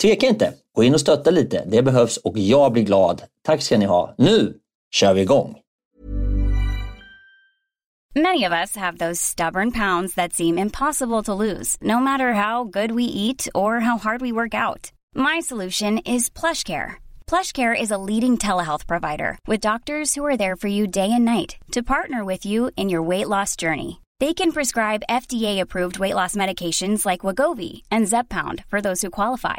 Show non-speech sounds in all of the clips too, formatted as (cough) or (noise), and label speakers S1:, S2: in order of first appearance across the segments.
S1: tveka inte. Gå in och stötta lite. Det behövs och jag blir glad. Tack ska ni ha. Nu kör vi igång!
S2: Many of us have those stubborn pounds that seem impossible to lose, no matter how good we eat or how hard we work out. My solution is PlushCare. PlushCare is a leading telehealth provider with doctors who are there for you day and night to partner with you in your weight loss journey. They can prescribe FDA-approved weight loss medications like Wagovi and Zeppound for those who qualify.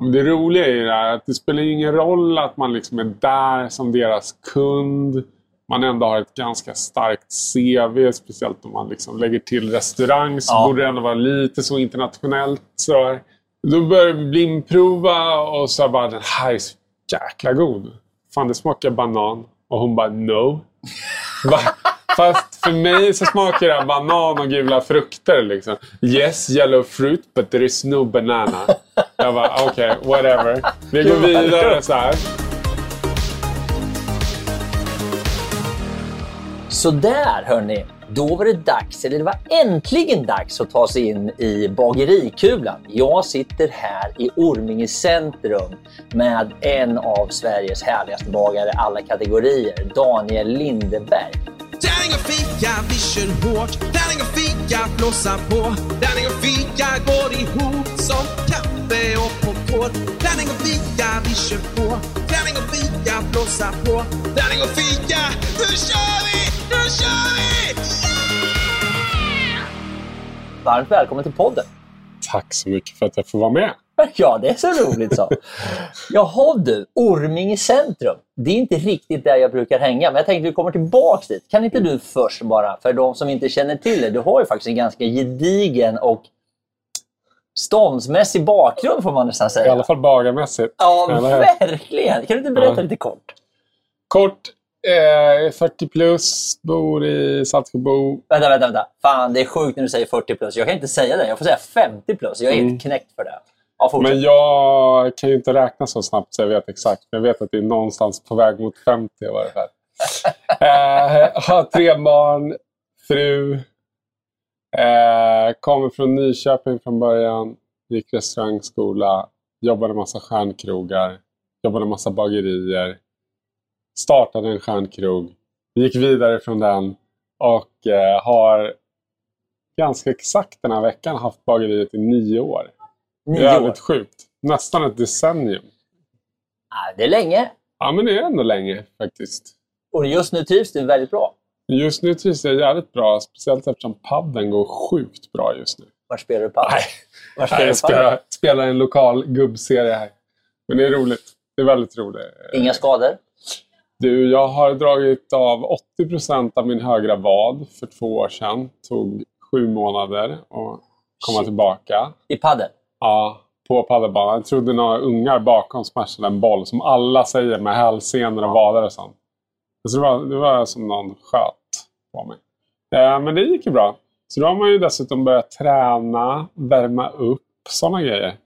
S3: Det roliga är ju det här att det spelar ingen roll att man liksom är där som deras kund. Man ändå har ett ganska starkt CV, speciellt om man liksom lägger till restaurang så ja. borde det ändå vara lite så internationellt. Så då börjar vi blimprova och så bara den här är så jäkla god. Fan det smakar banan. Och hon bara no. Fast för mig så smakar det banan och gula frukter. Liksom. Yes, yellow fruit, but there is no banana. Jag bara, okej, okay, whatever. Vi går vidare så här.
S1: Så där hörni, då var det dags, eller det var äntligen dags att ta sig in i bagerikulan. Jag sitter här i Orminge centrum med en av Sveriges härligaste bagare alla kategorier, Daniel Lindeberg. Tärning och fika, vi kör hårt. Tärning och fika, blåsa på. Tärning och fika går ihop som kaffe och popcorn. Tärning och fika, vi kör på. Tärning och fika, blåsa på. Tärning och fika, nu kör vi! Nu kör vi! Yeah! Varmt välkommen till podden.
S3: Tack så mycket för att jag får vara med. (laughs)
S1: Ja, det är så roligt så. Jaha du, Orminge centrum. Det är inte riktigt där jag brukar hänga, men jag tänkte att vi kommer tillbaka dit. Kan inte du först bara, för de som inte känner till det, du har ju faktiskt en ganska gedigen och ståndsmässig bakgrund får man nästan säga.
S3: I alla fall bagarmässigt.
S1: Ja, verkligen. Kan du inte berätta ja. lite kort?
S3: Kort. Eh, 40 plus, bor i Saltsjöbo.
S1: Vänta, vänta, vänta. Fan, det är sjukt när du säger 40 plus. Jag kan inte säga det. Jag får säga 50 plus. Jag är mm. helt knäckt för det.
S3: Ja, men jag kan ju inte räkna så snabbt så jag vet exakt. Men jag vet att det är någonstans på väg mot 50 i varje fall. eh, har tre barn, fru. Eh, kommer från Nyköping från början. Gick restaurangskola. Jobbade massa stjärnkrogar. Jobbade massa bagerier. Startade en stjärnkrog. Gick vidare från den. Och eh, har ganska exakt den här veckan haft bageriet i nio år. Nio Jävligt år. sjukt. Nästan ett decennium.
S1: Ja, det är länge.
S3: Ja, men det är ändå länge faktiskt.
S1: Och just nu trivs du väldigt bra?
S3: Just nu trivs jag jävligt bra, speciellt eftersom padden går sjukt bra just nu.
S1: Var spelar du padel?
S3: Nej,
S1: Var spelar
S3: jag spelar, spelar en lokal gubbserie här. Men det är roligt. Det är väldigt roligt.
S1: Inga skador?
S3: Du, jag har dragit av 80% av min högra vad för två år sedan. tog sju månader att komma tillbaka.
S1: I padel?
S3: Ja, på padelbanan. Jag trodde några ungar bakom smashade en boll, som alla säger med hälsenor och vader och sånt. Så det var, det var som någon sköt på mig. Eh, men det gick ju bra. Så då har man ju dessutom börjat träna, värma upp, sådana grejer.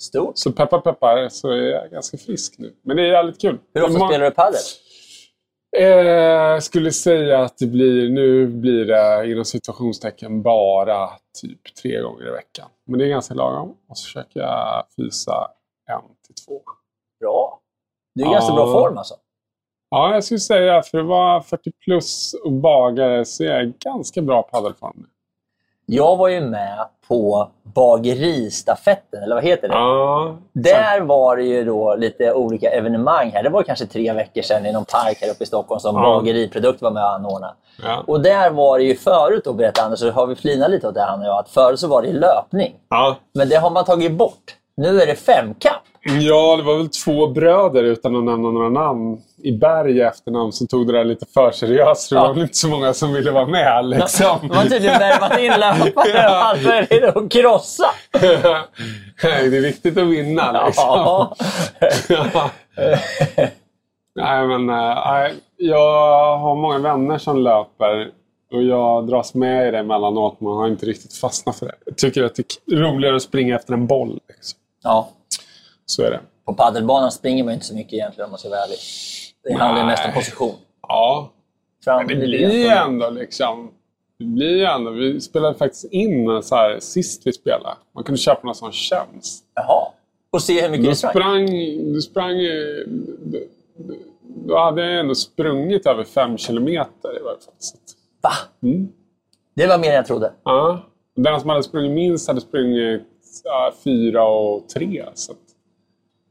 S1: Stort.
S3: Så peppar peppar så är jag ganska frisk nu. Men det är jävligt kul.
S1: Hur ofta spelar du padel?
S3: Eh, skulle säga att det blir, nu blir det inom situationstecken bara typ tre gånger i veckan. Men det är ganska lagom. Och så försöker jag fysa en till två.
S1: Bra. Du är i ganska
S3: Ja.
S1: bra form alltså.
S3: Ja, jag skulle säga för att vara 40 plus och bagare så är jag ganska bra padelform.
S1: Jag var ju med på bageristafetten, eller vad heter det?
S3: Ja,
S1: Där var det ju då lite olika evenemang här. Det var kanske tre veckor sedan i någon park här uppe i Stockholm som
S3: Ja.
S1: Bageriprodukt var med och anordnade.
S3: ja.
S1: Och där var det ju förut, då berättade Anders, så har vi flinat lite åt det han och jag, att förut så var det löpning.
S3: ja.
S1: Men det har man tagit bort. Nu är det femkamp.
S3: Ja, det var väl två bröder utan att nämna några namn i Berg i efternamn som tog det där lite för seriöst. Det
S1: Ja.
S3: var väl inte så många som ville vara med (laughs) liksom.
S1: De har tydligen värvat in (laughs) löpare
S3: Ja.
S1: och allt är att krossa.
S3: det är viktigt att vinna liksom.
S1: Ja. (laughs)
S3: Ja. nej, men eh, nej, jag har många vänner som löper och jag dras med i det emellanåt. Man har inte riktigt fastnat för det. Jag tycker att det är roligare att springa efter en boll. Liksom.
S1: ja.
S3: Så är det.
S1: På padelbanan springer man inte så mycket egentligen om man ska vara ärlig. Det ju mest om position.
S3: Ja,
S1: Fram,
S3: det blir ju ändå liksom... Det blir ju ändå... Vi spelade faktiskt in så här sist vi spelade. Man kunde köpa någon sån tjänst.
S1: Jaha. Och se hur mycket
S3: Du
S1: sprang.
S3: sprang... Du sprang... då hade jag ändå sprungit över fem kilometer i varje fall.
S1: Va?
S3: Mm.
S1: Det var mer än jag trodde.
S3: Ja. Den som hade sprungit minst hade sprungit ja, fyra och tre. Så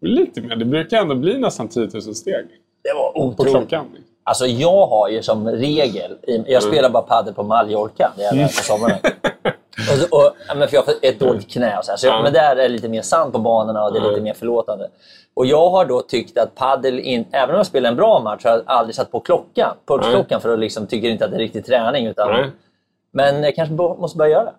S3: lite mer. Det brukar ändå bli nästan 10 000 steg
S1: Det var
S3: på
S1: otroligt.
S3: klockan.
S1: Alltså jag har ju som regel, jag spelar bara padel på Mallorca, det är
S3: Mm.
S1: där på sommaren. (laughs) och, och, men för jag har ett dåligt knä och så, här, så jag,
S3: Ja.
S1: Men där är det lite mer sand på banorna och det är lite
S3: Mm.
S1: mer förlåtande. Och jag har då tyckt att padel, in, även om jag spelar en bra match, har jag aldrig satt på klockan, pulsklockan för att liksom tycker inte att det är riktig träning. Utan. Men jag kanske måste börja göra det.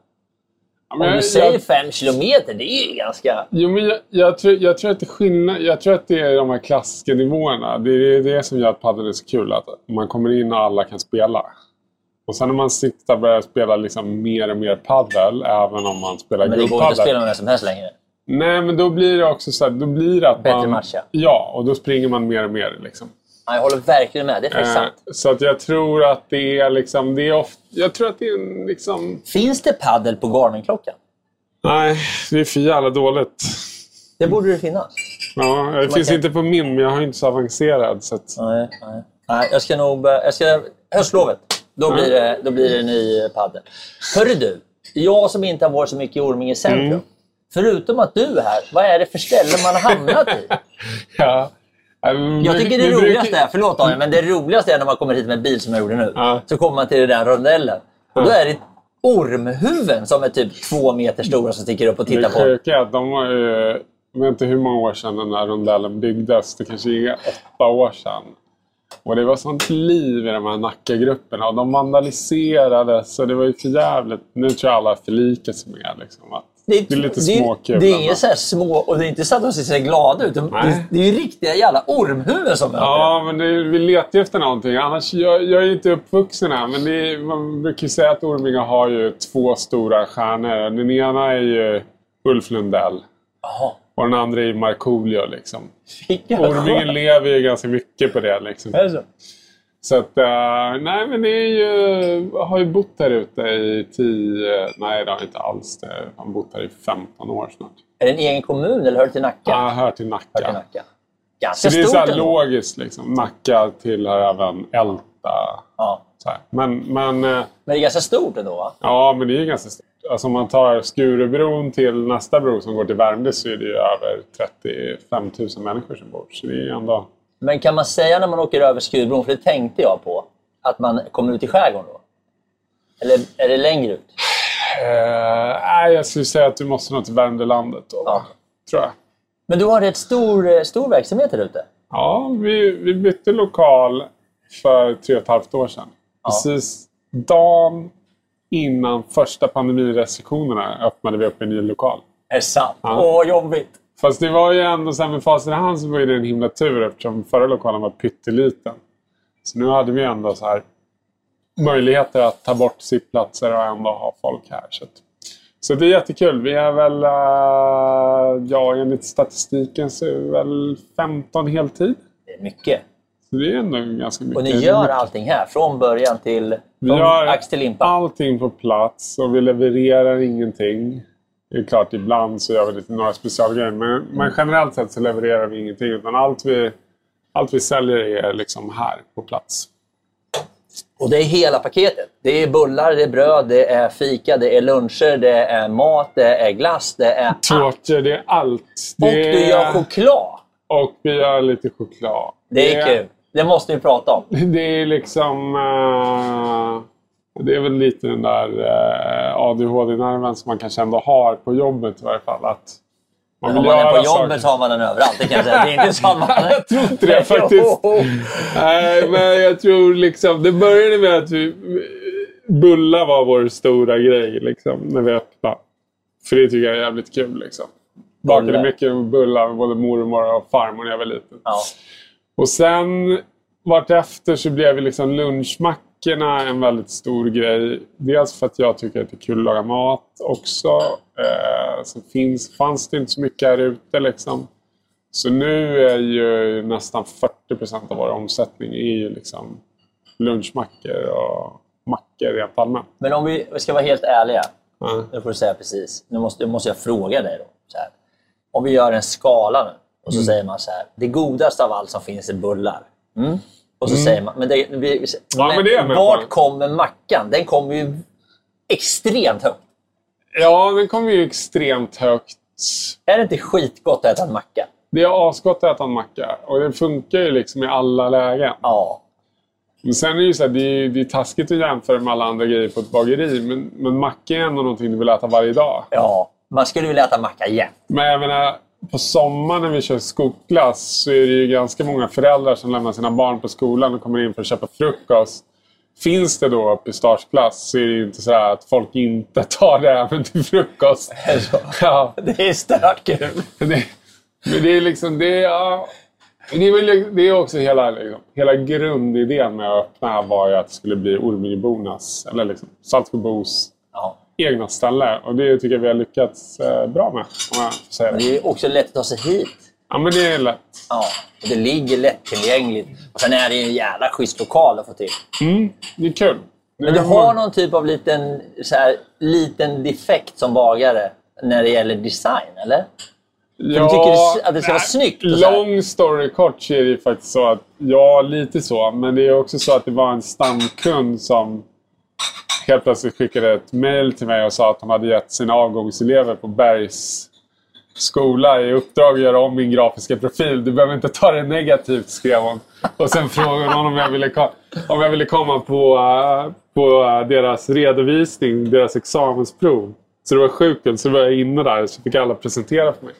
S1: Om du säger fem kilometer, det är ju ganska...
S3: Jo, men jag, jag, tror, jag, tror att det är skillnad, jag tror att det är de här klassiska nivåerna. Det är det som gör att padel är så kul. Att man kommer in och alla kan spela. Och sen när man siktar börjar spela liksom mer och mer padel, även om man spelar
S1: Men det går inte att spela med som helst längre.
S3: Nej, men då blir det också så här, då blir det att
S1: Bättre
S3: man...
S1: matcha.
S3: Ja, och då springer man mer och mer. Liksom.
S1: Ja, jag håller verkligen med, det är faktiskt
S3: Eh,
S1: sant.
S3: så att jag tror att det är liksom... Det är ofta, jag tror att det är liksom...
S1: Finns det paddel på Garmin-klockan?
S3: Nej, det är för jävla dåligt.
S1: Det borde det finnas.
S3: Ja, det finns
S1: kan-
S3: inte på min, men jag har inte så avancerad. Så att,
S1: Nej, nej. nej jag ska nog... Jag ska, höstlovet, då blir, det, då blir det ny padel. Hörru du, jag som inte har varit så mycket i Orminge centrum.
S3: Mm.
S1: Förutom att du är här, vad är det för ställen man har hamnat i? (laughs)
S3: ja.
S1: Jag tycker det roligaste är, förlåt Daniel, men det roligaste är när man kommer hit med bil som jag gjorde nu. Så kommer man till den där rondellen. Och då är det ormhuvuden som är typ två meter stora som sticker upp och tittar
S3: Det
S1: på.
S3: sjuka är att de var ju... Jag vet inte hur många år sedan den här rondellen byggdes. Det kanske är åtta år sedan. Och det var sånt liv i de här Nackagrupperna. Och de vandaliserade, så det var ju för jävligt. Nu tror jag alla förlikar sig med. Liksom, att det är lite småkul.
S1: Det är inget så här små, och det är inte så att de ser glada ut. De, det, det är ju riktiga jävla ormhuvuden som möter
S3: Ja, men det, vi letar ju efter någonting. Annars, jag, jag är ju inte uppvuxen här, men det är, man brukar ju säga att Orminge har ju två stora stjärnor. Den ena är ju Ulf Lundell
S1: Jaha.
S3: och den andra är Markoolio. Liksom. Orminge lever ju ganska mycket på det. Liksom.
S1: Är det så?
S3: Så att, eh, nej men det är ju, jag har ju bott här ute i 10, nej det har jag inte alls. Jag har bott här i 15 år snart.
S1: Är det en egen kommun eller hör det till Nacka?
S3: Jag hör till
S1: Hör till
S3: Nacka.
S1: Nacka.
S3: Så
S1: Ganska
S3: det är så här
S1: ändå.
S3: logiskt liksom. Nacka tillhör även Älta.
S1: Ja.
S3: Men, men, eh,
S1: Men det är ganska stort ändå va?
S3: ja, men det är ganska stort. Alltså om man tar Skurubron till nästa bro som går till Värmdö så är det ju över 35 000 människor som bor. Så det är ändå...
S1: Men kan man säga när man åker över Skurubron, för det tänkte jag på, att man kommer ut i skärgården då? Eller är det längre ut?
S3: Eh, nej, jag skulle säga att du måste nå till Värmdölandet då.
S1: Ja.
S3: Tror jag.
S1: Men du har rätt stor, eh, stor verksamhet där ute.
S3: Ja, vi, vi bytte lokal för tre och ett halvt år sedan. Precis dagen innan första pandemirestriktionerna öppnade vi upp en ny lokal.
S1: Är det sant?
S3: Ja.
S1: Åh, jobbigt!
S3: Fast det var ju ändå så här med facit i hand så var det en himla tur eftersom förra lokalen var pytteliten. Så nu hade vi ändå så här möjligheter att ta bort sittplatser och ändå ha folk här. Så, så det är jättekul. Vi är väl, eh, ja enligt statistiken så är vi väl 15 heltid.
S1: Det är mycket.
S3: Så det är ändå ganska mycket.
S1: Och ni gör allting här, från början till
S3: Vi
S1: från
S3: gör
S1: ax till limpa.
S3: allting på plats och vi levererar ingenting. Det är klart, ibland så gör vi lite några specialgrejer. Men, men generellt sett så levererar vi ingenting. Utan allt vi, allt vi säljer är liksom här på plats.
S1: Och det är hela paketet. Det är bullar, det är bröd, det är fika, det är luncher, det är mat, det är glass, det är.
S3: Tårtor, det är allt. Det
S1: Och du gör
S3: är-
S1: choklad.
S3: Och vi gör lite choklad.
S1: Det är kul. Det måste vi prata om.
S3: Det är liksom... eh, det är väl lite den där uh, ADHD-nerven som man kanske ändå har på jobbet i varje fall. Att man
S1: Om
S3: vill
S1: man är på jobbet
S3: saker.
S1: så har man den överallt. Det kan jag säga. Det är inte (laughs) man...
S3: Jag tror inte det (laughs) faktiskt. Nej, men jag tror liksom... Det började med att vi... Bullar var vår stora grej liksom, när vi öppnade. För det tycker jag är jävligt kul. Liksom. Bakade mycket bullar med både mormor och farmor när jag var liten.
S1: Ja.
S3: Och sen vartefter så blev liksom lunchmackorna en väldigt stor grej. Dels för att jag tycker att det är kul att laga mat också. Eh, så finns, fanns det inte så mycket här ute liksom. Så nu är ju nästan 40% av vår omsättning är ju liksom lunchmackor och mackor rent allmänt.
S1: Men om vi ska vara helt ärliga.
S3: Ja.
S1: Nu får du säga precis. Nu måste, nu måste jag fråga dig. Då, så här. Om vi gör en skala nu och
S3: Mm.
S1: så säger man så här. Det godaste av allt som finns är bullar. Mm. Och så säger man... Men, det, vi,
S3: Ja, men det är jag med
S1: vart kommer mackan? Den kommer ju extremt högt.
S3: Ja, den kommer ju extremt högt.
S1: Är det inte skitgott att äta en macka?
S3: Det är asgott att äta en macka och det funkar ju liksom i alla lägen.
S1: Ja.
S3: Men sen är det ju så här, det är, det är taskigt att jämföra med alla andra grejer på ett bageri. Men, men macka är ändå någonting du vill äta varje dag.
S1: ja. Man skulle vilja äta macka igen.
S3: Men jag menar, på sommaren när vi kör skolklass så är det ju ganska många föräldrar som lämnar sina barn på skolan och kommer in för att köpa frukost. Finns det då pistageglass så är det ju inte så att folk inte (laughs) tar det även till frukost. (laughs) Ja,
S1: Det är stört kul. (laughs)
S3: det, men det är liksom... Det ja, det är, det är också hela, liksom, hela grundidén med att öppna var ju att det skulle bli Ormingebornas, eller liksom Saltsjöbos
S1: Ja.
S3: Egna ställe. Och det tycker jag vi har lyckats eh, bra med, om jag får säga
S1: Men
S3: det.
S1: det är också lätt att ta sig hit.
S3: Ja, men det är lätt.
S1: Ja. Och det ligger lättillgängligt. Och sen är det ju en jävla schysst lokal att få till.
S3: Mm, det är kul.
S1: Men du har någon typ av liten, så här, liten defekt som bagare när det gäller design, eller?
S3: Ja,
S1: du tycker att det ska vara snyggt?
S3: Lång story kort så är det ju faktiskt så att, ja, lite så. Men det är också så att det var en stamkund som helt plötsligt skickade ett mail till mig och sa att de hade gett sina avgångselever på Bergs skola i uppdrag att göra om min grafiska profil. Du behöver inte ta det negativt, skrev hon. Och sen frågade hon om jag ville, om jag ville komma på, eh, på eh, deras redovisning, deras examensprov. Så det var sjukt kul. Så var jag inne där så fick alla presentera för mig.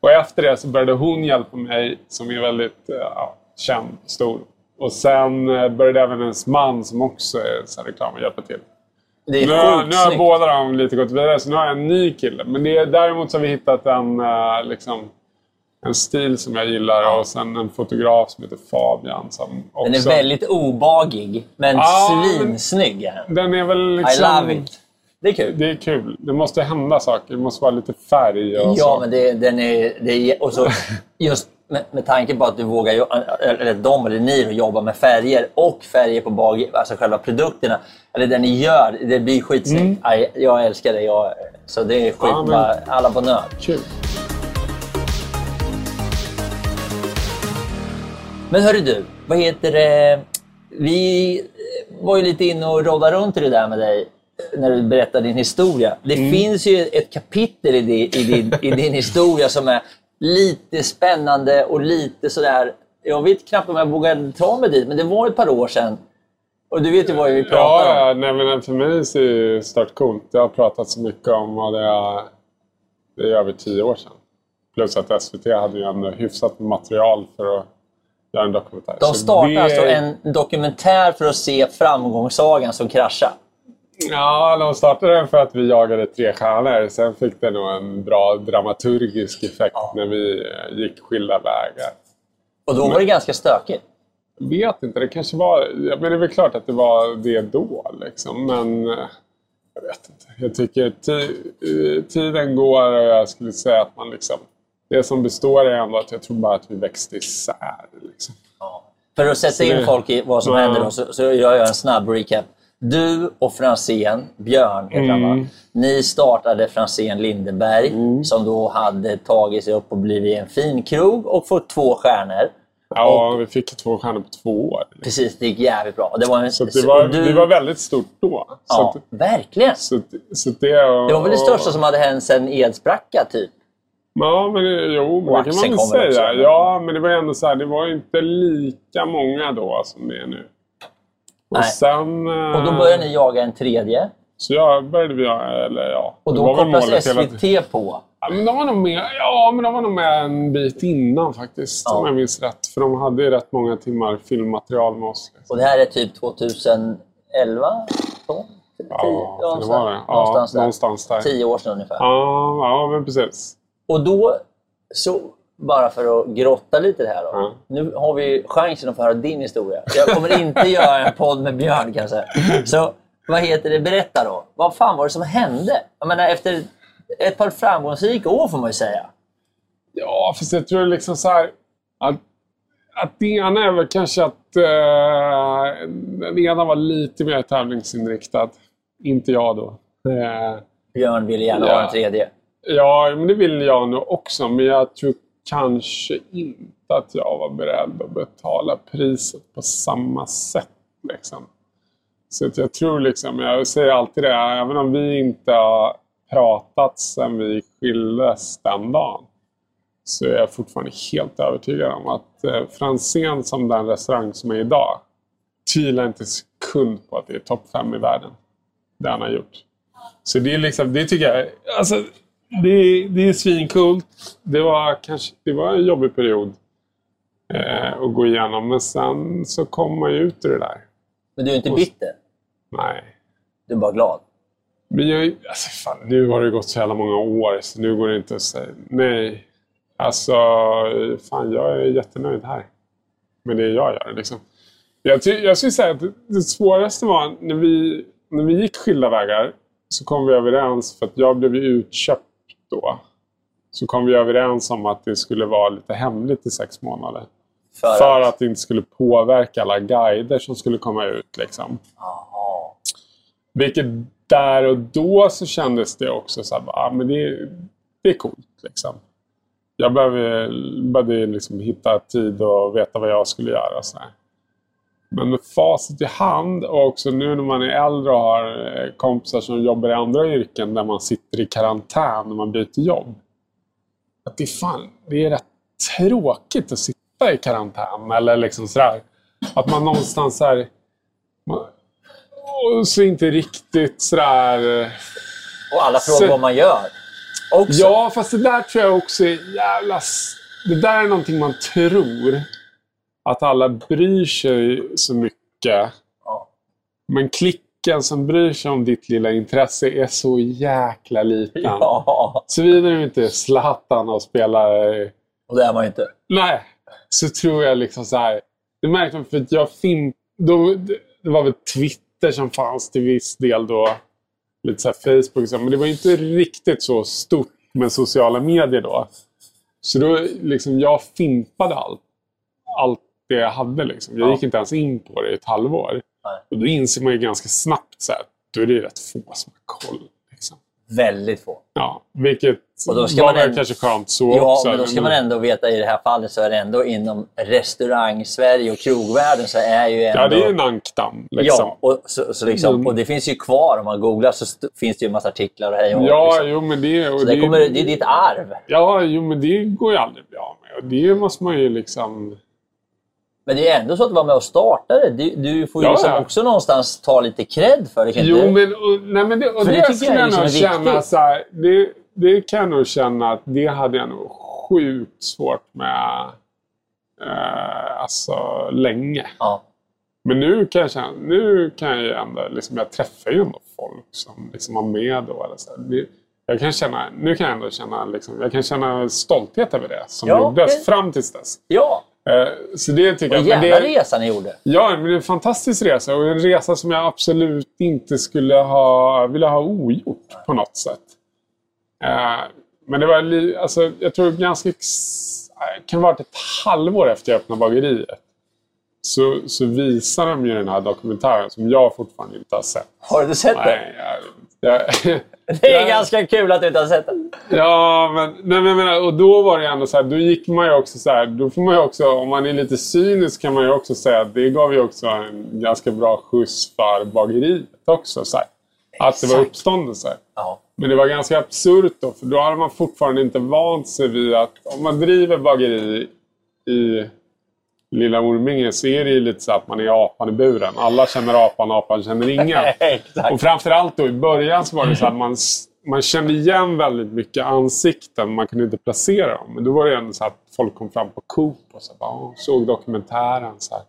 S3: Och efter det så började hon hjälpa mig, som är väldigt eh, ja, känd, stor. Och sen eh, började även hennes man, som också är så här reklam, hjälpa till.
S1: Det är
S3: Nu, har- nu har båda de lite gått vidare, så nu har jag en ny kille. Men det är, däremot så har vi hittat en, eh, liksom, en stil som jag gillar och sen en fotograf som heter Fabian. Som också,
S1: Den är väldigt obagig, men
S3: Ja,
S1: svinsnygg. Den
S3: är väl liksom...
S1: I love it. Det är kul.
S3: Det är kul. Det måste hända saker. Det måste vara lite färg och
S1: Ja,
S3: så.
S1: men det, den är, det är... Och så (laughs) just med, med tanke på att du vågar, eller de eller ni, jobbar med färger och färger på bag, alltså själva produkterna. Eller det ni gör, det blir skitsnyggt. Aj, Jag älskar det. Jag, så det är skit,
S3: Mm. Ja,
S1: bara, alla på nöd.
S3: Kul.
S1: Men hörru du, vad heter det? Vi var ju lite inne och roddade runt i det där med dig när du berättade din historia. Det
S3: Mm.
S1: finns ju ett kapitel i din, i, din, i din historia som är lite spännande och lite sådär... Jag vet knappt om jag vågar ta mig dit, men det var ett par år sedan Och du vet ju vad vi pratar
S3: Ja,
S1: om.
S3: ja nej, men för mig så är det stört coolt. Jag har pratat så mycket om och det är, det är över tio år sedan. Plus att SVT hade ju ändå hyfsat material för att göra en dokumentär.
S1: De startar
S3: det-
S1: alltså en dokumentär för att se framgångssagan som kraschade.
S3: Ja, de startade den för att vi jagade tre stjärnor. Sen fick det nog en bra dramaturgisk effekt när vi eh, gick skilda vägar.
S1: Och då var det ganska stökigt.
S3: vet inte, det kanske var... Ja, men det är väl klart att det var det då, liksom. Men eh, jag vet inte. Jag tycker eh, tiden går och jag skulle säga att man liksom... Det som består är ändå att jag tror bara att vi växte isär. Liksom.
S1: För att sätta in folk i vad som
S3: Ja.
S1: händer då, så, så gör jag en snabb recap. Du och Franzén, Björn heter han
S3: Mm.
S1: va? Ni startade Franzén Lindeberg som då hade tagit sig upp och blivit en fin krog och fått två stjärnor.
S3: Ja, vi fick två stjärnor på två år.
S1: Precis, det gick jävligt bra. Och Det var, en,
S3: Så det, var,
S1: du,
S3: det var väldigt stort då.
S1: Ja,
S3: att,
S1: verkligen.
S3: så, så det,
S1: Det var väl det största som hade hänt sedan Edsbracka, typ?
S3: Ja, men jo, men
S1: Och
S3: det kan man väl säga.
S1: också.
S3: Ja, men det var ändå så här, det var inte lika många då som det är nu. Och
S1: Nej.
S3: sen... eh,
S1: Och då började ni jaga en tredje.
S3: Så jag började vi, eller ja.
S1: Och då kopplas
S3: hela.
S1: SVT på.
S3: Ja, men de var nog med, ja, men de var nog med en bit innan faktiskt.
S1: Ja.
S3: Om jag minns rätt. För de hade ju rätt många timmar filmmaterial med oss. Liksom.
S1: Och det här är typ 2011? 12?
S3: Ja, det var det. Ja,
S1: någonstans, där.
S3: någonstans där.
S1: Tio år sedan ungefär.
S3: Ja, ja, men precis.
S1: Och då, så, bara för att grotta lite här då.
S3: Ja.
S1: Nu har vi chansen att få höra din historia. Jag kommer inte (laughs) göra en podd med Björn kan jag säga. Så vad heter det? Berätta då. Vad fan var det som hände? Jag menar, efter ett par framgångsrika år får man ju säga.
S3: Ja, fast jag tror liksom så här att, att det ena är väl kanske att eh, den ena var lite mer tävlingsinriktad. Inte jag då. Eh,
S1: Björn ville gärna
S3: Ja.
S1: ha en tredje.
S3: ja, men det vill jag nog också. Men jag tror kanske inte att jag var beredd att betala priset på samma sätt. Liksom. Så att jag tror liksom, jag säger alltid det, även om vi inte har pratat sedan vi skildes den dagen så är jag fortfarande helt övertygad om att eh, Franzén som den restaurang som är idag tvivlar inte en sekund på att det är topp fem i världen. Det han har gjort. Så det är liksom, det tycker jag, alltså det, det är svinkult. Det var kanske, det var en jobbig period eh, att gå igenom men sen så kom man ju ut ur det där.
S1: Men du är inte bitter.
S3: Nej.
S1: Du är bara glad.
S3: Men jag, alltså fan, nu har det gått så jävla många år så nu går det inte att säga nej. Alltså, fan jag är jättenöjd här. Med det jag gör liksom. Jag, jag skulle säga att det, det svåraste var när vi, när vi gick skilda vägar så kom vi överens, för att jag blev utköpt då. Så kom vi överens om att det skulle vara lite hemligt i sex månader.
S1: För,
S3: För att det inte skulle påverka alla guider som skulle komma ut. Liksom.
S1: Jaha.
S3: Vilket där och då så kändes det också så här, ah, men det, det är coolt. Liksom. Jag behövde, behövde liksom hitta tid och veta vad jag skulle göra. och Så här. Men med facit i hand och också nu när man är äldre och har eh, kompisar som jobbar i andra yrken där man sitter i karantän när man byter jobb. Att det är fan, det är rätt tråkigt att sitta i karantän. Eller liksom sådär. Att man någonstans man, och så inte riktigt sådär...
S1: Och alla frågar
S3: Så-
S1: vad man gör. Också.
S3: Ja, fast det där tror jag också är jävla... Det där är någonting man tror. Att alla bryr sig så mycket.
S1: Ja.
S3: Men klicken som bryr sig om ditt lilla intresse är så jäkla liten.
S1: Ja,
S3: Såvida du inte är Zlatan och spelar... eh,
S1: och det är man inte.
S3: Nej, så tror jag liksom så här. Det märkte man för att jag film... Då, det, det var väl Twitter som fanns till viss del då. Lite så här Facebook och så. Men det var inte riktigt så stort med sociala medier då. Så då liksom jag fimpade allt. Allt det jag hade liksom. Jag
S1: Ja.
S3: gick inte ens in på det i ett halvår.
S1: Nej.
S3: Och då inser man ju ganska snabbt så här. Då är det rätt få som har koll. Liksom.
S1: Väldigt få.
S3: Ja, vilket
S1: Och då ska
S3: var
S1: man ändå-
S3: kanske skönt så
S1: Ja,
S3: också.
S1: men då ska man ändå veta i det här fallet så är det ändå inom restaurang-Sverige och krogvärlden så är ju ändå...
S3: Ja, det är ju en ankdamm. Liksom.
S1: Ja, och, så, så liksom,
S3: Mm.
S1: och det finns ju kvar. Om man googlar så finns det ju en massa artiklar och hej och
S3: Ja,
S1: liksom.
S3: jo, men det, och
S1: Så det, kommer, det är ditt arv.
S3: Ja, jo, men det går ju aldrig bli av med. Och det måste man ju liksom...
S1: Men det är ändå så att du var med och startade. Du, du får ju
S3: Ja,
S1: liksom
S3: ja.
S1: också någonstans ta lite cred för det.
S3: Jo, men, och, nej, men det, och det,
S1: det tycker
S3: skulle
S1: jag
S3: jag
S1: liksom
S3: nog känna så här, det, det kan jag nog känna att det hade jag nog sjukt svårt med eh, alltså länge.
S1: Ja.
S3: Men nu kan jag känna, nu kan jag ju ändå, liksom, jag träffar ju ändå folk som liksom var med då. Eller så. Det, jag kan känna, nu kan jag ändå känna, liksom, jag kan känna stolthet över det som
S1: Ja,
S3: gjordes
S1: det-
S3: fram tills dess.
S1: ja,
S3: så det tycker jag.
S1: jävla
S3: det,
S1: resa ni gjorde.
S3: Ja, men det är en fantastisk resa och en resa som jag absolut inte skulle ha vilja ha ogjort på något sätt. Eh, men det var, alltså, jag tror ganska, eh, kan varit ett halvår efter jag öppnade bageriet. Så, så visar de ju den här dokumentären som jag fortfarande inte har sett.
S1: Har du sett den?
S3: Nej, jag, jag, (laughs)
S1: Det är ganska kul att du inte har sett den.
S3: Ja, men, nej, men jag menar, och då var det ändå så här, då gick man ju också så här, då får man ju också, om man är lite cynisk kan man ju också säga att det gav ju också en ganska bra skjuts för bageriet också. Så här. Att det var uppståndelse.
S1: Ja.
S3: Men det var ganska absurt då, för då hade man fortfarande inte vant sig vid att om man driver bageri i Lilla Orminge så är det ju lite så att man är apan i buren. Alla känner apan, apan känner ingen. (laughs) Och framförallt då i början så var det så att man, man kände igen väldigt mycket ansikten. Man kunde inte placera dem. Men då var det ändå så att folk kom fram på Coop och så bara, såg dokumentären. Så här,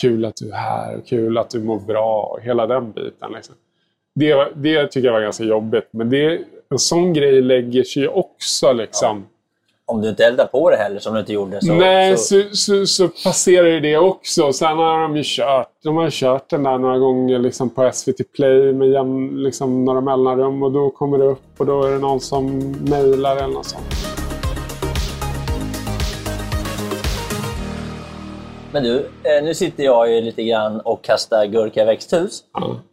S3: kul att du är här och kul att du mår bra och hela den biten. Liksom. Det, det tycker jag var ganska jobbigt. Men det, en sån grej lägger sig ju också liksom.
S1: Om du inte eldar på det heller som du inte gjorde så...
S3: Nej,
S1: så...
S3: så, så, så passerar ju det också. Sen har de ju kört, de har kört den där några gånger liksom på SVT Play med jämn, liksom några mellanrum och då kommer det upp och då är det någon som mejlar eller något sånt.
S1: Men du, eh, nu sitter jag ju lite grann och kastar gurka i växthus.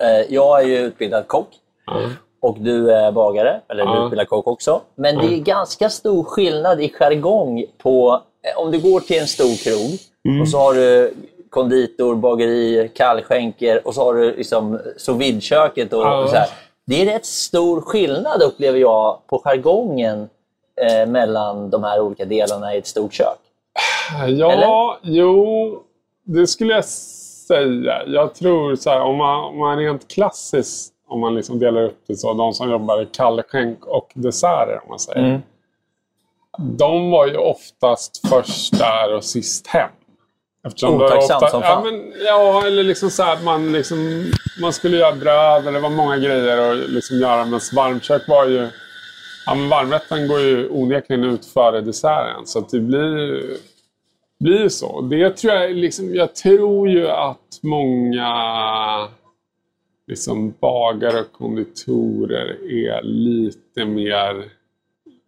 S1: Eh, Jag är ju utbildad kock
S3: Ja.
S1: Och du är bagare, eller du
S3: Ja.
S1: utbildad kock också. Men det är ganska stor skillnad i jargong på eh, om du går till en stor krog
S3: Mm.
S1: och så har du konditor, bageri, kallskänker och så har du liksom sous vide-köket. Och,
S3: Ja.
S1: och så här. Det är rätt stor skillnad upplever jag på jargongen eh, mellan de här olika delarna i ett stort kök.
S3: Ja,
S1: Eller?
S3: jo, det skulle jag säga. Jag tror så här, om man, om man rent klassiskt, om man liksom delar upp det så, de som jobbar i kallskänk och desserter, om man säger.
S1: Mm.
S3: De var ju oftast först där och sist hem. Eftersom
S1: Otacksamt som
S3: ja,
S1: fan.
S3: men, ja, eller liksom så här man, liksom, man skulle göra bröd eller det var många grejer att liksom göra. Men varmkök var ju... Ja, men varmrätten går ju onekligen ut före desserten. Så det blir, blir så. Det tror jag, liksom, jag tror ju att många liksom, bagare och konditorer är lite mer,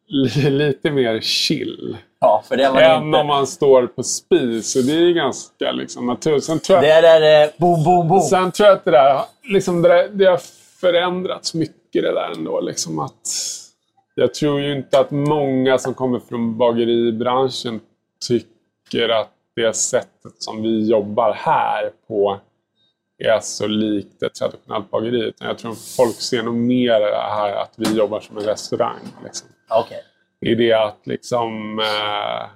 S3: li- (laughs) lite mer chill.
S1: Ja, för det är man
S3: Än
S1: inte.
S3: om man står på spis. Och det är ganska liksom, naturligt. Sen tror jag,
S1: Det är där eh, boom, boom, boom.
S3: Sen tror jag att det där, liksom det, där, det har förändrats mycket det där ändå. Liksom att, jag tror ju inte att många som kommer från bageribranschen tycker att det sättet som vi jobbar här på är så likt ett traditionellt bageri. Utan jag tror folk ser nog mer det här att vi jobbar som en restaurang. Liksom
S1: Okej.
S3: i det att liksom... Eh,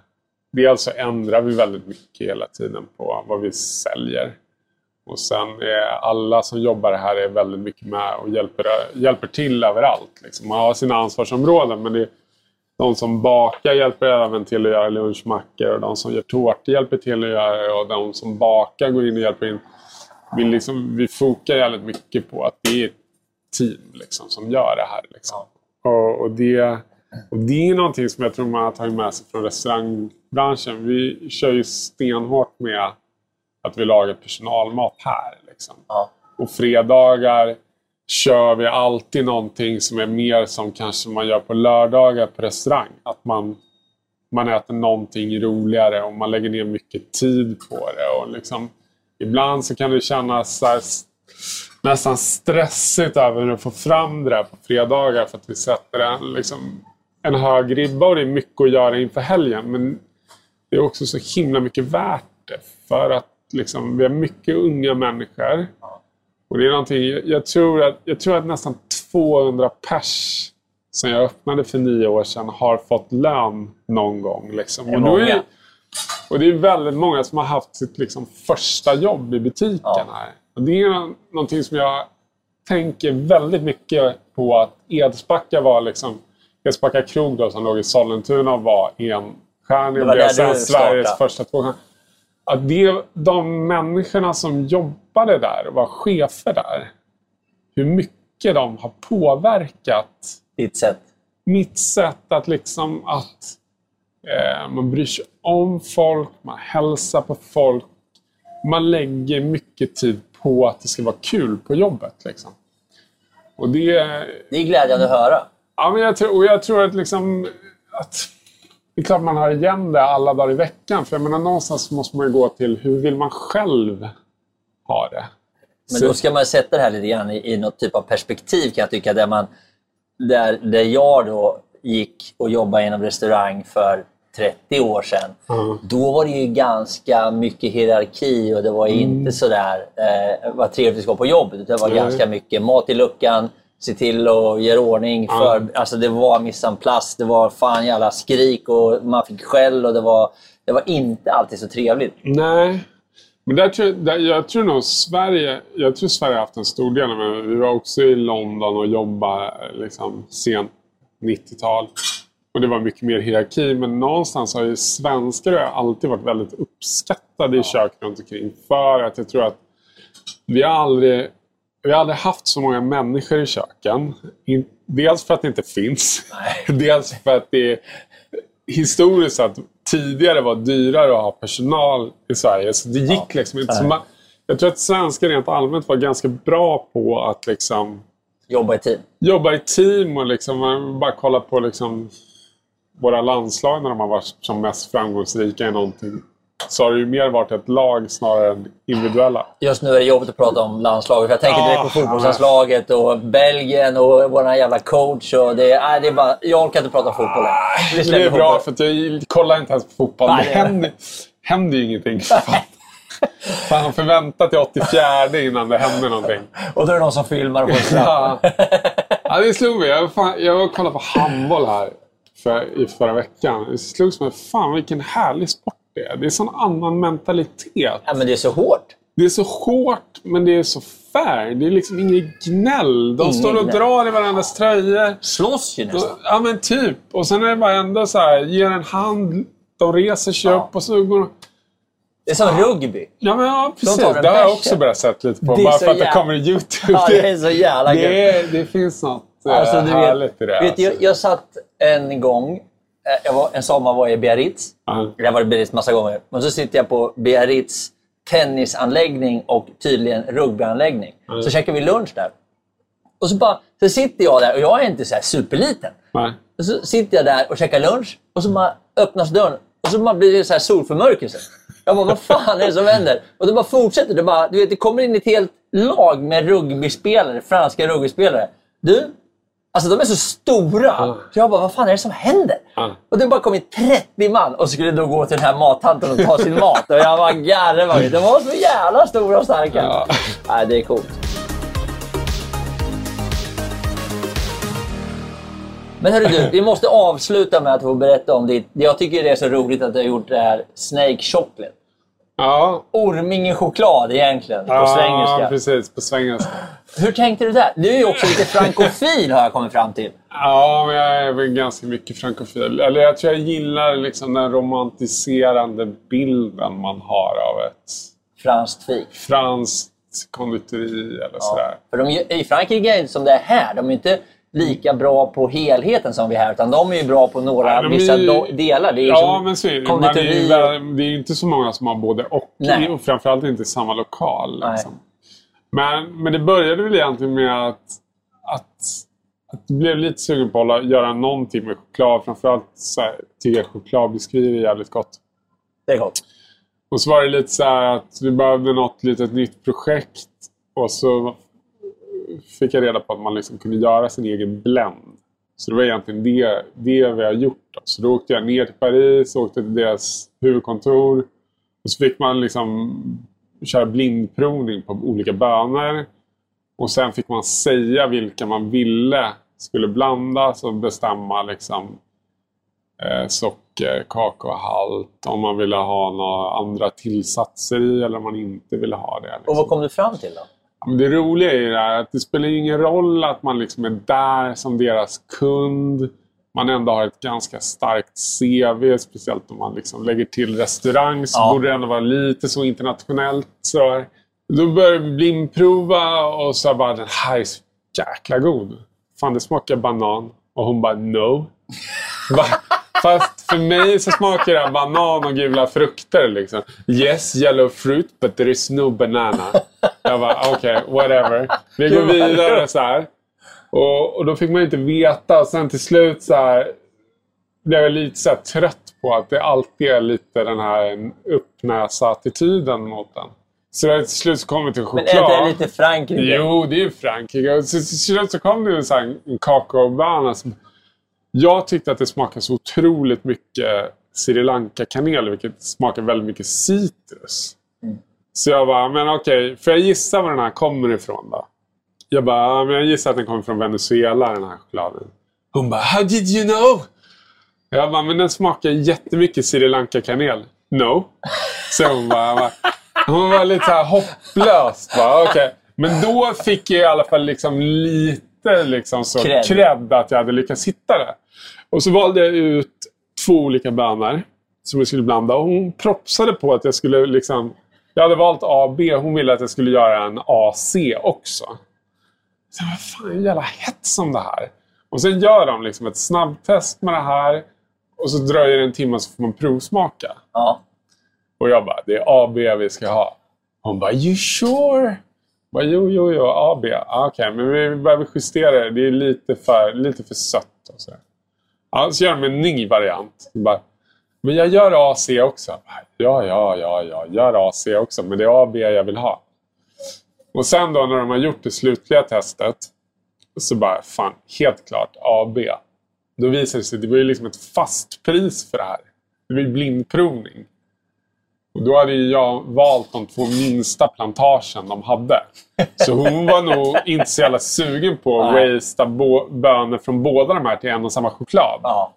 S3: dels så ändrar vi väldigt mycket hela tiden på vad vi säljer. Och sen är alla som jobbar här är väldigt mycket med och hjälper, hjälper till överallt. Liksom. Man har sina ansvarsområden men det är, de som bakar hjälper även till att göra lunchmackor och de som gör tårtor hjälper till att göra det och de som bakar går in och hjälper in. Vi, liksom, vi fokar väldigt mycket på att det är ett team liksom, som gör det här. Liksom. Och, och, det, och det är någonting som jag tror man har tagit med sig från restaurangbranschen. Vi kör ju stenhårt med att vi lagar personalmat här. Liksom.
S1: Ja.
S3: Och fredagar kör vi alltid någonting som är mer som kanske man gör på lördagar på restaurang. Att man, man äter någonting roligare och man lägger ner mycket tid på det. Och liksom, ibland så kan det kännas så här, nästan stressigt över att få fram det där på fredagar för att vi sätter en, liksom, en hög ribba och det är mycket att göra inför helgen. Men det är också så himla mycket värt det. För att liksom, vi har mycket unga människor. Och det är någonting, jag, jag, tror att, jag tror att nästan 200 pers som jag öppnade för nio år sedan har fått lön någon gång. Liksom. Och då är. Och det är väldigt många som har haft sitt liksom, första jobb i butiken
S1: Ja.
S3: här. Och det är nå- någonting som jag tänker väldigt mycket på att Edsbacka var liksom... Edsbacka krog då, som låg i Sollentuna var enstjärnig och blev sen Sveriges
S1: startade.
S3: första tvåstjärnig. Att det, de människorna som jobbade där och var chefer där, hur mycket de har påverkat
S1: Ditt sätt.
S3: mitt sätt att liksom att man bryr sig om folk, man hälsar på folk. Man lägger mycket tid på att det ska vara kul på jobbet. Liksom. Och det,
S1: Det är glädjande att höra.
S3: ja, men jag, tror, och jag tror att, liksom, att det är klart man har igen det alla dagar i veckan. För jag menar, någonstans måste man ju gå till hur vill man själv ha det.
S1: Men
S3: Så-
S1: då ska man sätta det här lite grann i, i något typ av perspektiv kan jag tycka. Där, man, där, där jag då gick och jobbade inom restaurang för 30 år sedan.
S3: Ja.
S1: Då var det ju ganska mycket hierarki och det var inte sådär eh, vad trevligt det ska på jobbet. Det var
S3: Nej.
S1: ganska mycket mat i luckan, se till att göra ordning. För, alltså det var mise en place, det var fan jävla skrik och man fick skäll och det var, det var inte alltid så trevligt.
S3: Nej. Men där tror jag, där, jag tror nog Sverige, jag tror Sverige har haft en stor del. Men vi var också i London och jobbade liksom, sent 90-tal. Och det var mycket mer hierarki. Men någonstans har ju svenskar alltid varit väldigt uppskattade i kök runt omkring. För att jag tror att vi har aldrig, vi har aldrig haft så många människor i köken. Dels för att det inte finns. (laughs) dels för att det historiskt sett tidigare var dyrare att ha personal i Sverige. Så det gick liksom inte. Så jag tror att svenskar rent allmänt var ganska bra på att liksom
S1: Jobba i team.
S3: jobba i team och liksom, bara kolla på liksom våra landslag när de har varit som mest framgångsrika i någonting. Så har det ju mer varit ett lag snarare än individuella.
S1: Just nu är det jobbigt att prata om landslaget. för Jag tänker
S3: Ja,
S1: direkt på fotbollslandslaget och Belgien och vår jävla coach. Och det, nej, det är bara, jag orkar inte prata fotboll än. Vi
S3: Men
S1: släpper
S3: det är bra
S1: fotboll.
S3: för att jag kollar inte ens på fotboll.
S1: Nej,
S3: det händer, händer ju ingenting. (laughs) Fan. Fan, får vänta till 84 innan det händer någonting.
S1: Och då är det någon som filmar straff. (laughs)
S3: Ja. ja, det slog mig. Jag, var fan, jag kollade på handboll här för, i förra veckan. Det slogs mig. Fan vilken härlig sport det är. Det är sån annan mentalitet.
S1: Ja, men det är så hårt.
S3: Det är så hårt, men det är så fair. Det är liksom inget gnäll. De
S1: Inget
S3: står och
S1: gnäll.
S3: drar i varandras tröjor.
S1: Slåss ju nästan.
S3: Ja, men typ. Och sen är det bara ändå så här, ger en hand, de reser sig
S1: Ja.
S3: upp och så går de...
S1: Det är som rugby.
S3: Ja, men ja, precis.
S1: tar en
S3: Det har jag
S1: bärs.
S3: också börjat sett lite på.
S1: Det är
S3: Bara
S1: så
S3: för att det
S1: jävla-
S3: kommer i YouTube.
S1: Ja, det är så jävla gött.
S3: det, är, det finns något eh,
S1: Alltså, du
S3: härligt i det.
S1: vet, vet, jag, jag satt en gång, eh, jag var, en sommar var jag i Biarritz.
S3: Ja.
S1: Jag har varit i Biarritz massa gånger. Men så sitter jag på Biarritz tennisanläggning och tydligen rugbyanläggning. Så käkar vi lunch där. Och så, bara, så sitter jag där och jag är inte så här superliten.
S3: Nej.
S1: Och så sitter jag där och käkar lunch och så bara öppnas dörren och så bara blir det så här solförmörkelse. Jag bara, vad fan är det som händer? Och det bara fortsätter. Det, bara, du vet, det kommer in ett helt lag med rugbyspelare, franska rugbyspelare. Du, alltså de är så stora. Så jag bara, vad fan är det som händer?
S3: Ja.
S1: Och det bara kommit 30 man och skulle då gå till den här mattanten och ta sin mat. Och jag bara garvade. De var så jävla stora och starka.
S3: Ja.
S1: Nej, det är coolt. Men hörru du, vi måste avsluta med att få berätta om ditt... Jag tycker det är så roligt att du har gjort det här Snake Chocolate.
S3: Ja,
S1: Orminge choklad egentligen, på
S3: ja
S1: svengelska.
S3: precis. På svengelska.
S1: Hur tänkte du där? Du är ju också lite frankofil har jag kommit fram till.
S3: Ja, men jag är väl ganska mycket frankofil. Eller jag tror jag gillar liksom den romantiserande bilden man har av ett
S1: Franskt fik.
S3: franskt konditori eller sådär.
S1: För de, i Frankrike är det som det är här. De är inte lika bra på helheten som vi är här. Utan de är ju bra på några,
S3: är
S1: vissa do, delar. Det är
S3: Ja,
S1: som
S3: men så är det. Man är det är inte så många som har både och.
S1: Nej.
S3: Och framförallt inte i samma lokal. Liksom. Men, men det började väl egentligen med att, att, att jag blev lite sugen på att göra någonting med choklad. Framförallt tycker jag chokladbiskvier är jävligt gott.
S1: Det är gott.
S3: Och så var det lite så här att vi behövde något litet nytt projekt. Och så fick jag reda på att man liksom kunde göra sin egen blend. Så det var egentligen det, det vi har gjort. Då. Så då åkte jag ner till Paris, åkte till deras huvudkontor. Och så fick man liksom köra blindprovning på olika bönor. Och sen fick man säga vilka man ville skulle blandas och bestämma liksom eh, socker, kakaohalt, om man ville ha några andra tillsatser i eller om man inte ville ha det. Liksom.
S1: Och vad kom du fram till då?
S3: Det roliga är ju det här att det spelar ingen roll att man liksom är där som deras kund. Man ändå har ett ganska starkt CV, speciellt om man liksom lägger till restaurang så
S1: Ja.
S3: borde det ändå vara lite så internationellt. Så då började vi blindprova och så bara den här är så jäkla god. Fan, det smakar banan. Och hon bara no. (laughs) Fast för mig så smakar det banan och gula frukter. Liksom. Yes, yellow fruit, but there is no banana. Jag bara, okej, whatever. Vi går vidare så här. Och, och då fick man inte veta. Och sen till slut så här blev jag lite så trött på att det alltid är lite den här uppnäsa-attityden mot den. Så till slut så kom vi till
S1: Men
S3: choklad.
S1: är inte det lite Frankrike?
S3: Jo, det är ju Frankrike. Och så till slut så kom det en, en kakaoböna. som- Jag tyckte att det smakade så otroligt mycket Sri Lanka-kanel, vilket smakar väldigt mycket citrus. Så jag bara, men okej, får jag gissa var den här kommer ifrån då? Jag bara, men jag gissar att den kommer från Venezuela, den här chokladen. Hon bara, how did you know? Jag bara, men den smakar jättemycket Sri Lanka-kanel. No. Så hon bara, hon var lite så här hopplös. Bara, okay. Men då fick jag i alla fall liksom lite liksom så
S1: cred
S3: att jag hade lyckats hitta det. Och så valde jag ut två olika bönor som jag skulle blanda. Och hon propsade på att jag skulle liksom... Jag hade valt A B. Hon ville att jag skulle göra en AC också. Så vad fan, jävla hets om det här. Och sen gör de liksom ett snabbtest med det här. Och så dröjer det en timme så får man provsmaka.
S1: Ja.
S3: Och jag bara, det är AB vi ska ha. Hon bara, you sure? Jag bara, jo, jo, jo, AB. Ah, Okej, men vi behöver justera det. Det är lite för, lite för sött. Och så. Ja, så gör de en ny variant. Bara, men jag gör AC också. Ja, ja, ja, ja, gör AC också. Men det är AB jag vill ha. Och sen då när de har gjort det slutliga testet. Så bara, fan, helt klart AB. Då visar det sig att det var ju liksom ett fast pris för det här. Det var ju blindprovning. Och då hade jag valt de två minsta plantagen de hade. Så hon var nog inte så jävla sugen på att wastea bönor från båda de här till en och samma choklad.
S1: ja.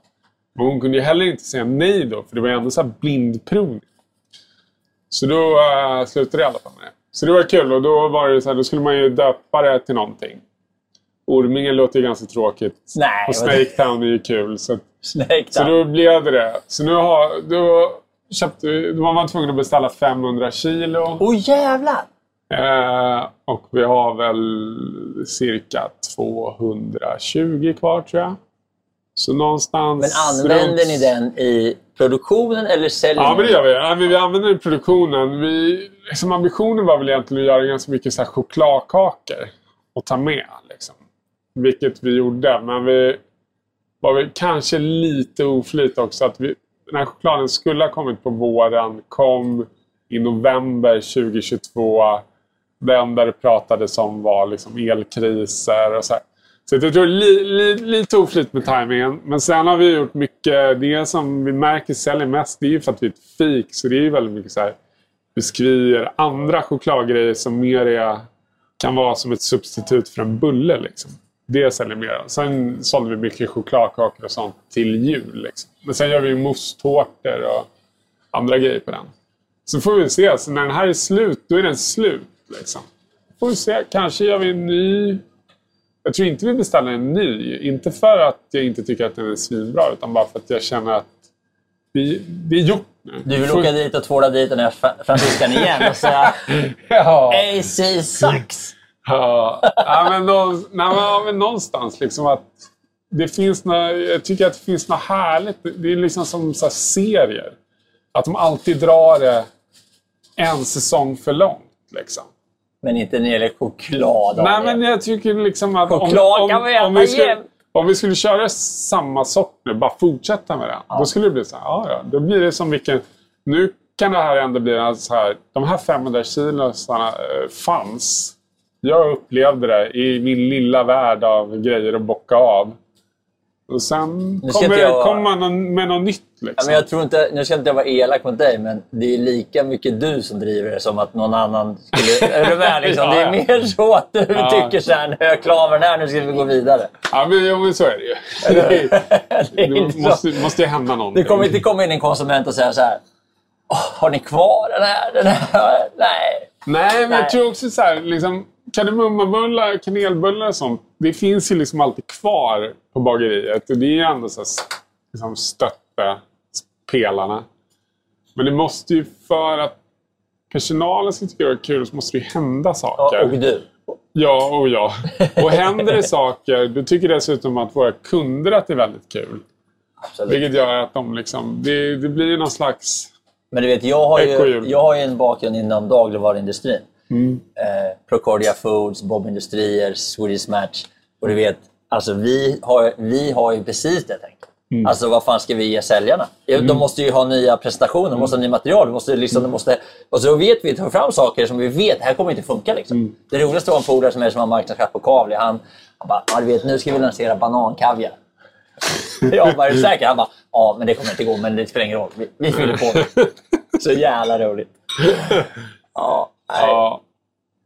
S3: Men hon kunde ju heller inte säga nej då, för det var ju ändå så här blindprovning. Så då uh, slutade jag i alla fall med det. Så det var kul och då var det så här, då skulle man ju döpa det till någonting. Ormingen låter ju ganska tråkigt.
S1: Nej,
S3: och Snake Town är ju kul. Så
S1: Snake
S3: så då blev det det. Så nu har, då, köpte, då var man tvungen att beställa 500 kilo.
S1: Åh jävlar!
S3: Eh, och vi har väl cirka 220 kvar tror jag. Så någonstans...
S1: Men använder
S3: runt-
S1: ni den i produktionen eller säljer
S3: Ja,
S1: ni
S3: men det gör vi. Ja, vi använder den i produktionen. Vi, liksom ambitionen var väl egentligen att göra ganska mycket så chokladkakor och ta med. Liksom. Vilket vi gjorde. Men vi var väl kanske lite oflyt också. Att vi, den här chokladen skulle ha kommit på våren. Kom i november 2022. Det enda det pratades om var liksom elkriser och så här. Så jag tror li, li, lite oflyt med tajmingen. Men sen har vi gjort mycket. Det som vi märker säljer mest det är ju för att vi är ett fik. Så det är ju väldigt mycket så här biskvier, andra chokladgrejer som mer är, kan vara som ett substitut för en bulle. Liksom. Det säljer mer. Sen sålde vi mycket chokladkakor och sånt till jul. Liksom. Men sen gör vi moussetårtor och andra grejer på den. Så får vi se. Så när den här är slut, då är den slut. Liksom. Får vi se. Kanske gör vi en ny. Jag tror inte vi beställer en ny. Inte för att jag inte tycker att den är svinbra, utan bara för att jag känner att vi, det är gjort nu.
S1: Du vill
S3: Får-
S1: åka dit och tvåla dit den här fra- fransyskan igen och säga (laughs)
S3: Ja.
S1: AC sucks!
S3: Ja, ja, men, nå, nej, men, ja, någonstans liksom att det finns några, jag tycker att det finns något härligt. Det är liksom som så serier. Att de alltid drar det en säsong för långt. Liksom.
S1: Men inte när det gäller choklad.
S3: Nej, men jag tycker liksom att om,
S1: Choklad
S3: om,
S1: kan man äta
S3: om, vi skulle, om vi skulle köra samma sort nu, bara fortsätta med den. Då skulle det bli så här, ja, ja, då blir det som vilken... Nu kan det här ändå bli så här, de här 500 kilo såna, eh, fanns. Jag upplevde det i min lilla värld av grejer att bocka av. Och sen kommer,
S1: jag-
S3: kommer man med något nytt.
S1: Ja,
S3: Liksom.
S1: men jag tror inte, nu ska inte jag vara elak mot dig, men det är lika mycket du som driver det som att någon annan skulle... (laughs) Är du med? Liksom? Det
S3: Ja,
S1: är
S3: ja.
S1: mer så att du
S3: Ja.
S1: tycker så här, nu är jag klar med den här, nu ska vi gå vidare.
S3: Ja, men, ja, men så är det ju. (laughs)
S1: det, är
S3: Det måste, måste ju hända någonting.
S1: det kommer inte komma in en konsument och säga så här, "Åh, har ni kvar den här? Den här? Nej.
S3: Nej, men
S1: Nej.
S3: jag tror också så här, liksom, kardemummabullar, kanelbullar och sånt. Det finns ju liksom alltid kvar på bageriet. Och det är ju ändå så här, liksom, stöttepelarna. Men det måste ju, för att personalen ska tycka det är kul, så måste det ju hända saker.
S1: Ja, och du.
S3: Ja, och ja. Och händer det saker, då tycker dessutom att våra kunder att det är väldigt kul.
S1: Absolut.
S3: Vilket gör att de liksom, det, det blir någon slags...
S1: Men du vet, jag har, ju, jag har ju en bakgrund inom dagligvaruindustrin.
S3: Mm.
S1: Eh, Procordia Foods, Bob Industrier, Swedish Match. Och du vet, alltså vi har, vi har ju precis det tänkt.
S3: Mm.
S1: Alltså vad fan ska vi ge säljarna? Ja, De måste ju ha nya presentationer, de måste ha nya material. De måste, liksom, de måste, och så vet vi, ta fram saker som vi vet, det här kommer inte funka. Liksom.
S3: Mm.
S1: Det roligaste var en polare som är som har marknadschef på Kavli. Han, han bara, du vet, nu ska vi lansera banankaviar. (laughs) Jag bara, är du säker? Han bara, ja men det kommer inte gå, men det spelar ingen roll. Vi, vi fyller på. (laughs) Så jävla roligt. Ja.
S3: Ja,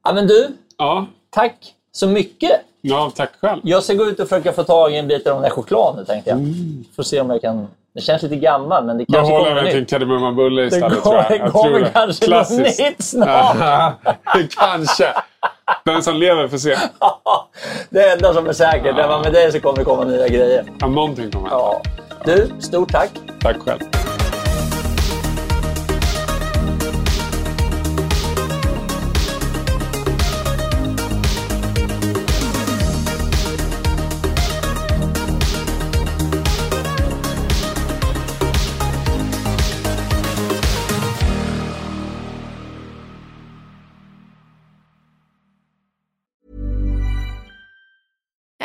S1: ja, men du,
S3: ja,
S1: tack så mycket.
S3: ja tack själv.
S1: Jag ska gå ut och försöka få tag i en bit av den där chokladen nu, tänkte jag. Får se om jag kan... Det känns lite gammal, men det kanske
S3: Behåller
S1: kommer
S3: den till
S1: nytt.
S3: kardemummabulle
S1: Det
S3: istället tror jag. jag
S1: kommer
S3: tror det.
S1: kanske
S3: Klassiskt.
S1: något nytt (laughs) snart.
S3: kanske. Den som lever får se. (laughs)
S1: det enda som är säkert är att med det så kommer det komma nya grejer.
S3: Ja, någonting kommer.
S1: Ja. Du, stort tack.
S3: Tack själv.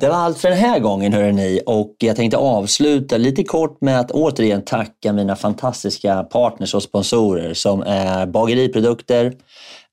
S1: Det var allt för den här gången hörrni. Och jag tänkte avsluta lite kort med att återigen tacka mina fantastiska partners och sponsorer som är Bageriprodukter,